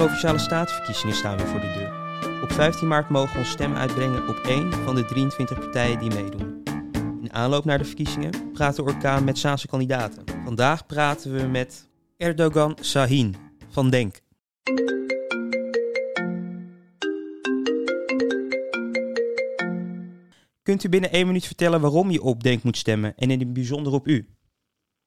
Provinciale statenverkiezingen staan weer voor de deur. Op 15 maart mogen we ons stem uitbrengen op één van de 23 partijen die meedoen. In aanloop naar de verkiezingen praten Orkaan met Saanse kandidaten. Vandaag praten we met Erdogan Sahin van Denk. Kunt u binnen één minuut vertellen waarom je op Denk moet stemmen en in het bijzonder op u?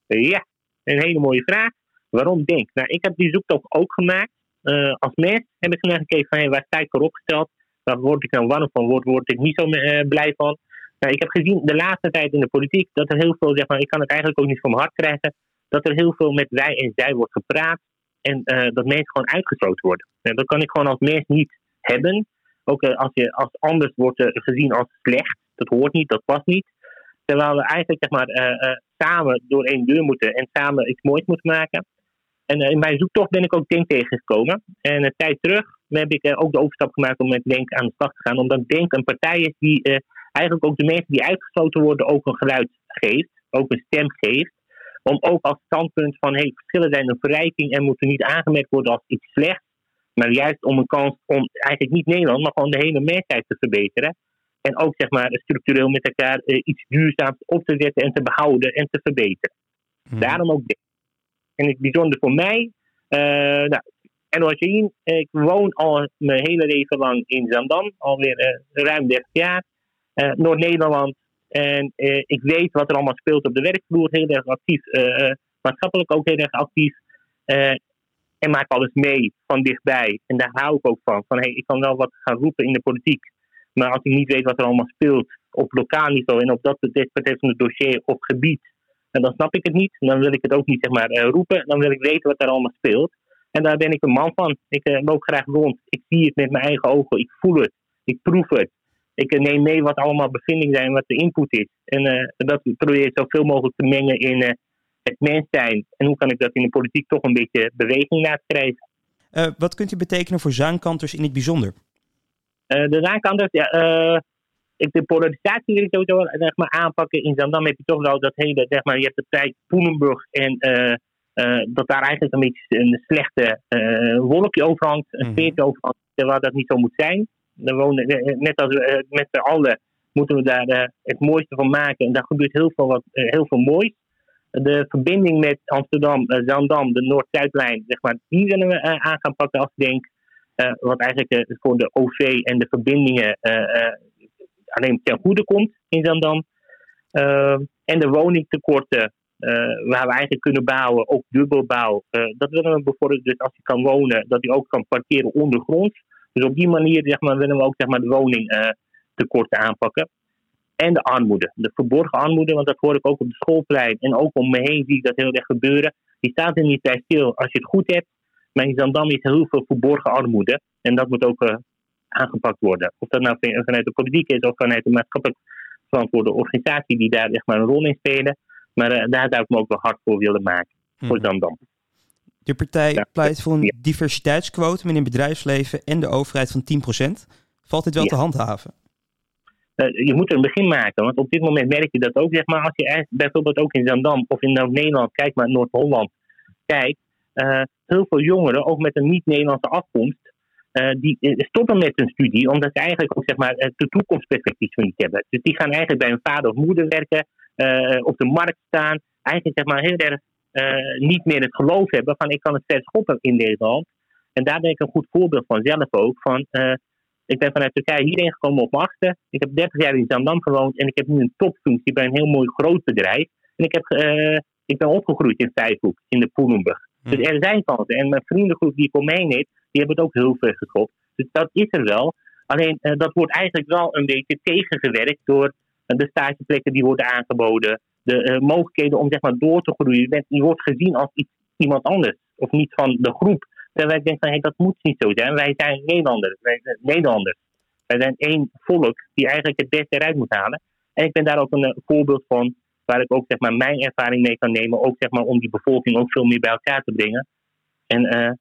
Ja, een hele mooie vraag. Waarom Denk? Nou, ik heb die zoektocht ook gemaakt. Uh, als mens heb ik naar gekeken van hey, waar sta ik voor opgesteld? Waar word ik nou warm van? Word, word ik niet zo uh, blij van? Nou, ik heb gezien de laatste tijd in de politiek dat er heel veel, zeg maar, ik kan het eigenlijk ook niet van mijn hart krijgen, dat er heel veel met wij en zij wordt gepraat en uh, dat mensen gewoon uitgesloten worden. Nou, dat kan ik gewoon als mens niet hebben. Ook als je als anders wordt gezien als slecht. Dat hoort niet, dat past niet. Terwijl we eigenlijk zeg maar, samen door één deur moeten en samen iets moois moeten maken. En in mijn zoektocht ben ik ook Denk tegengekomen. En een tijd terug heb ik ook de overstap gemaakt om met Denk aan de slag te gaan. Omdat Denk een partij is die uh, eigenlijk ook de mensen die uitgesloten worden ook een geluid geeft. Ook een stem geeft. Om ook als standpunt van hey, verschillen zijn een verrijking en moeten niet aangemerkt worden als iets slechts. Maar juist om een kans om eigenlijk niet Nederland, maar gewoon de hele mensheid te verbeteren. En ook zeg maar structureel met elkaar iets duurzaams op te zetten en te behouden en te verbeteren. Hmm. Daarom ook dit. En het bijzonder voor mij, uh, nou, en ik woon al mijn hele leven lang in Zandam, alweer uh, ruim 30 jaar. Uh, Noord-Nederland. En ik weet wat er allemaal speelt op de werkvloer, heel erg actief, maatschappelijk ook heel erg actief. en maak alles mee van dichtbij. En daar hou ik ook van. Van hey, ik kan wel wat gaan roepen in de politiek. Maar als ik niet weet wat er allemaal speelt op lokaal niveau en op dat betreffende dossier of gebied, en dan snap ik het niet. Dan wil ik het ook niet zeg maar, uh, roepen. Dan wil ik weten wat er allemaal speelt. En daar ben ik een man van. Ik uh, loop graag rond. Ik zie het met mijn eigen ogen. Ik voel het. Ik proef het. Ik uh, neem mee wat allemaal bevindingen zijn, wat de input is. En dat probeer ik zoveel mogelijk te mengen in het mens zijn. En hoe kan ik dat in de politiek toch een beetje beweging laten krijgen. wat kunt u betekenen voor zaankanters in het bijzonder? de zaankanters, ja, ik de polarisatie wil ik sowieso zeg maar, aanpakken. In Zandam heb je toch wel dat hele, zeg maar, je hebt de tijd Poelenburg en uh, uh, dat daar eigenlijk een beetje een slechte uh, wolkje overhangt, een sfeertje mm. overhangt, terwijl dat niet zo moet zijn. Dan wonen, net als met z'n allen moeten we daar het mooiste van maken. En daar gebeurt heel veel, wat, heel veel moois. De verbinding met Amsterdam, Zandam, de Noord-Zuidlijn, zeg maar, die willen we aan gaan pakken als ik denk. wat eigenlijk voor de OV en de verbindingen alleen ten goede komt in Zandam. Uh, en de woningtekorten, uh, waar we eigenlijk kunnen bouwen, ook dubbelbouw. Uh, dat willen we bijvoorbeeld, dus als je kan wonen, dat je ook kan parkeren ondergronds. Dus op die manier zeg maar, willen we ook zeg maar, de woningtekorten aanpakken. En de armoede, de verborgen armoede, want dat hoor ik ook op de schoolplein en ook om me heen zie ik dat heel erg gebeuren. Die staat er niet bij stil als je het goed hebt. Maar in Zandam is heel veel verborgen armoede. En dat moet ook aangepakt worden. Of dat nou vanuit de politiek is of vanuit de maatschappelijk verantwoorde organisatie die daar echt maar een rol in spelen. Maar uh, daar zou ik me ook wel hard voor willen maken. Voor mhm. Zandam. De partij ja. pleit voor een diversiteitsquotum in het bedrijfsleven en de overheid van 10%. Valt dit wel te handhaven? Uh, je moet er een begin maken, want op dit moment merk je dat ook. Zeg maar, als je bijvoorbeeld ook in Zandam of in Noord-Nederland, kijk maar Noord-Holland, kijkt, uh, heel veel jongeren, ook met een niet-Nederlandse afkomst, die eh, stoppen met hun studie, omdat ze eigenlijk ook zeg maar, de toekomstperspectief niet hebben. Dus die gaan eigenlijk bij hun vader of moeder werken, op de markt staan, eigenlijk zeg maar, heel erg niet meer het geloof hebben van ik kan het ver schoppen in Nederland. En daar ben ik een goed voorbeeld van zelf ook. Van, ik ben vanuit Turkije hierheen gekomen op mijn achtste. Ik heb 30 jaar in Zandam gewoond en ik heb nu een topfunctie bij een heel mooi groot bedrijf. En ik, heb, ik ben opgegroeid in Vijfhoek, in de Poelenburg. Dus er zijn kansen. En mijn vriendengroep die ik om me heen heeft, die hebben het ook heel ver geschopt. Dus dat is er wel. Alleen uh, dat wordt eigenlijk wel een beetje tegengewerkt door uh, de stageplekken die worden aangeboden. De uh, mogelijkheden om zeg maar door te groeien. Je wordt gezien als iets, iemand anders. Of niet van de groep. Terwijl ik denk van hey, dat moet niet zo zijn. Wij zijn Nederlanders. Wij zijn Nederlanders. Wij zijn één volk die eigenlijk het beste eruit moet halen. En ik ben daar ook een voorbeeld van. Waar ik ook zeg maar, mijn ervaring mee kan nemen. Ook zeg maar, om die bevolking ook veel meer bij elkaar te brengen. En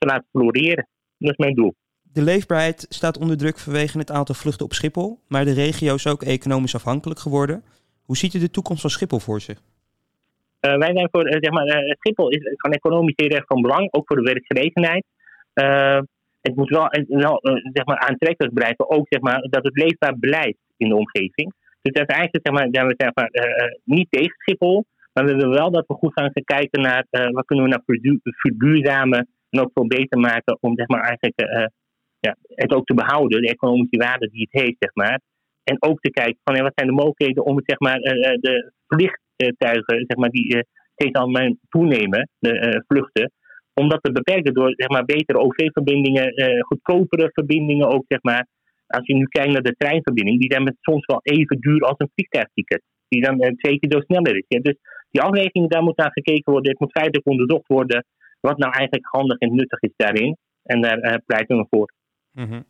te laten floreren. Dat is mijn doel. De leefbaarheid staat onder druk vanwege het aantal vluchten op Schiphol, maar de regio is ook economisch afhankelijk geworden. Hoe ziet u de toekomst van Schiphol voor zich? Uh, wij zijn voor, uh, zeg maar, uh, Schiphol is van economisch heel erg van belang, ook voor de werkgelegenheid. het moet wel, wel zeg maar, aantrekkelijk blijven. Ook zeg maar, dat het leefbaar blijft in de omgeving. Dus uiteindelijk zeg maar, zijn we zeg maar, niet tegen Schiphol. Maar we willen wel dat we goed gaan kijken naar wat kunnen we nou verduurzamen en ook veel beter maken om zeg maar, eigenlijk, ja, het ook te behouden, de economische waarde die het heeft. Zeg maar. En ook te kijken van wat zijn de mogelijkheden om zeg maar, de vliegtuigen zeg maar, die steeds al toenemen, de vluchten, om dat te beperken door zeg maar, betere OV-verbindingen, goedkopere verbindingen ook. Zeg maar. Als je nu kijkt naar de treinverbinding, die zijn soms wel even duur als een vliegtuigticket. Die dan twee keer zo sneller is. Dus die afweging, daar moet naar gekeken worden. Het moet feitelijk onderzocht worden wat nou eigenlijk handig en nuttig is daarin. En daar uh, pleiten we voor. Mhm.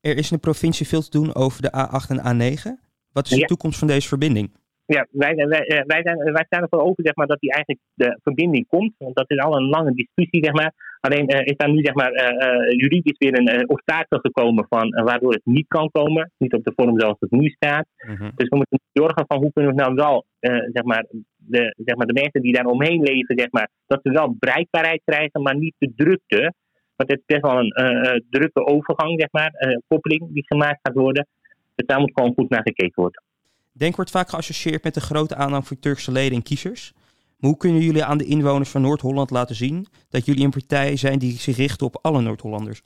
Er is in de provincie veel te doen over de A8 en A9. Wat is de toekomst van deze verbinding? Ja, wij, wij, wij, zijn, wij zijn ervoor open zeg maar, dat die eigenlijk de verbinding komt. Want dat is al een lange discussie. Zeg maar. Alleen uh, is daar nu zeg maar, uh, juridisch weer een obstakel gekomen van waardoor het niet kan komen. Niet op de vorm zoals het nu staat. Mhm. Dus we moeten zorgen van hoe kunnen we nou wel zeg maar, de, zeg maar, de mensen die daar omheen leven, zeg maar, dat ze wel bereikbaarheid krijgen, maar niet de drukte. Want het is best wel een drukke overgang, zeg maar, koppeling die gemaakt gaat worden. Dus daar moet gewoon goed naar gekeken worden. Denk wordt vaak geassocieerd met de grote aanhang voor Turkse leden en kiezers. Maar hoe kunnen jullie aan de inwoners van Noord-Holland laten zien dat jullie een partij zijn die zich richt op alle Noord-Hollanders?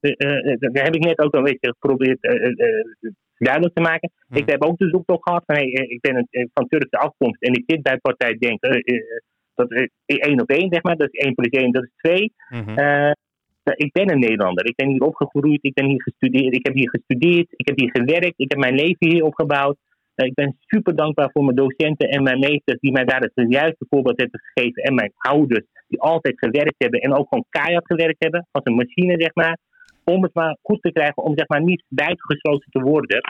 Uh, uh, daar heb ik net ook een beetje geprobeerd uh, duidelijk te maken. Hm. Ik heb ook de zoektocht gehad van hey, ik ben van Turkse afkomst en ik zit bij partij Denk. dat is één op één, zeg maar. Dat is één plus één, dat is twee. Mhm. ik ben een Nederlander. Ik ben hier opgegroeid, ik ben hier gestudeerd, ik heb hier gestudeerd, ik heb hier gewerkt, ik heb mijn leven hier opgebouwd. Ik ben super dankbaar voor mijn docenten en mijn meesters die mij daar het juiste voorbeeld hebben gegeven. En mijn ouders die altijd gewerkt hebben en ook gewoon keihard gewerkt hebben. Als een machine, zeg maar. Om het maar goed te krijgen, om zeg maar niet buitengesloten te worden.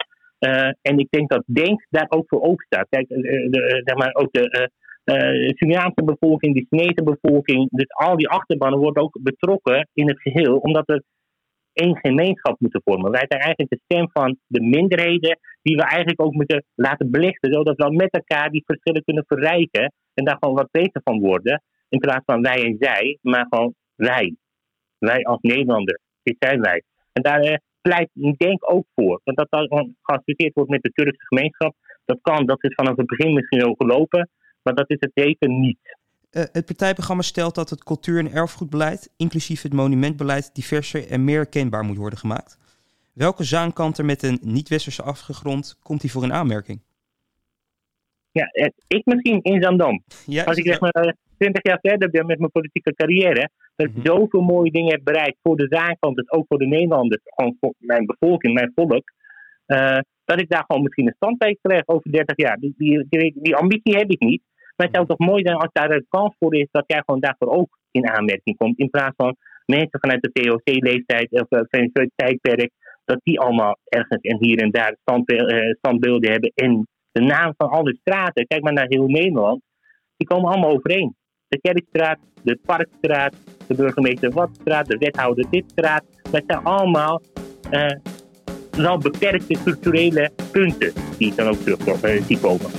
Uh, en ik denk dat Denk daar ook voor open staat. Kijk, uh, de, zeg maar ook de uh, Surinaamse bevolking, de Chinese bevolking. Dus al die achterbannen worden ook betrokken in het geheel. Omdat er één gemeenschap moeten vormen. Wij zijn eigenlijk de stem van de minderheden, die we eigenlijk ook moeten laten belichten, zodat we met elkaar die verschillen kunnen verrijken en daar gewoon wat beter van worden. In plaats van wij en zij, maar gewoon wij. Wij als Nederlander. Dit. En daar uh, pleit denk ook voor. Want dat dat geassocieerd wordt met de Turkse gemeenschap, dat kan, dat is vanaf het begin misschien ook gelopen, maar dat is het zeker niet. Uh, het partijprogramma stelt dat het cultuur- en erfgoedbeleid, inclusief het monumentbeleid, diverser en meer kenbaar moet worden gemaakt. Welke zaankanter met een niet-westerse achtergrond komt hij voor een aanmerking? Ja, ik misschien in Zandam. Ja, Als ik zeg maar 20 jaar verder ben met mijn politieke carrière, dat ik mm zoveel mooie dingen heb bereikt voor de zaankant, dus ook voor de Nederlanders, gewoon voor mijn bevolking, mijn volk, uh, dat ik daar gewoon misschien een standpunt krijg over 30 jaar. Die, die, die ambitie heb ik niet. Maar het zou toch mooi zijn als daar een kans voor is dat jij gewoon daarvoor ook in aanmerking komt. In plaats van mensen vanuit de TOC-leeftijd of vanuit het tijdperk, dat die allemaal ergens en hier en daar eh, standbeelden hebben. En de naam van alle straten, kijk maar naar heel Nederland, die komen allemaal overeen. De Kerkstraat, de Parkstraat, de burgemeester Watstraat, de wethouder Ditstraat. Dat zijn allemaal uh, wel beperkte structurele punten die dan ook terug uh, zie komen.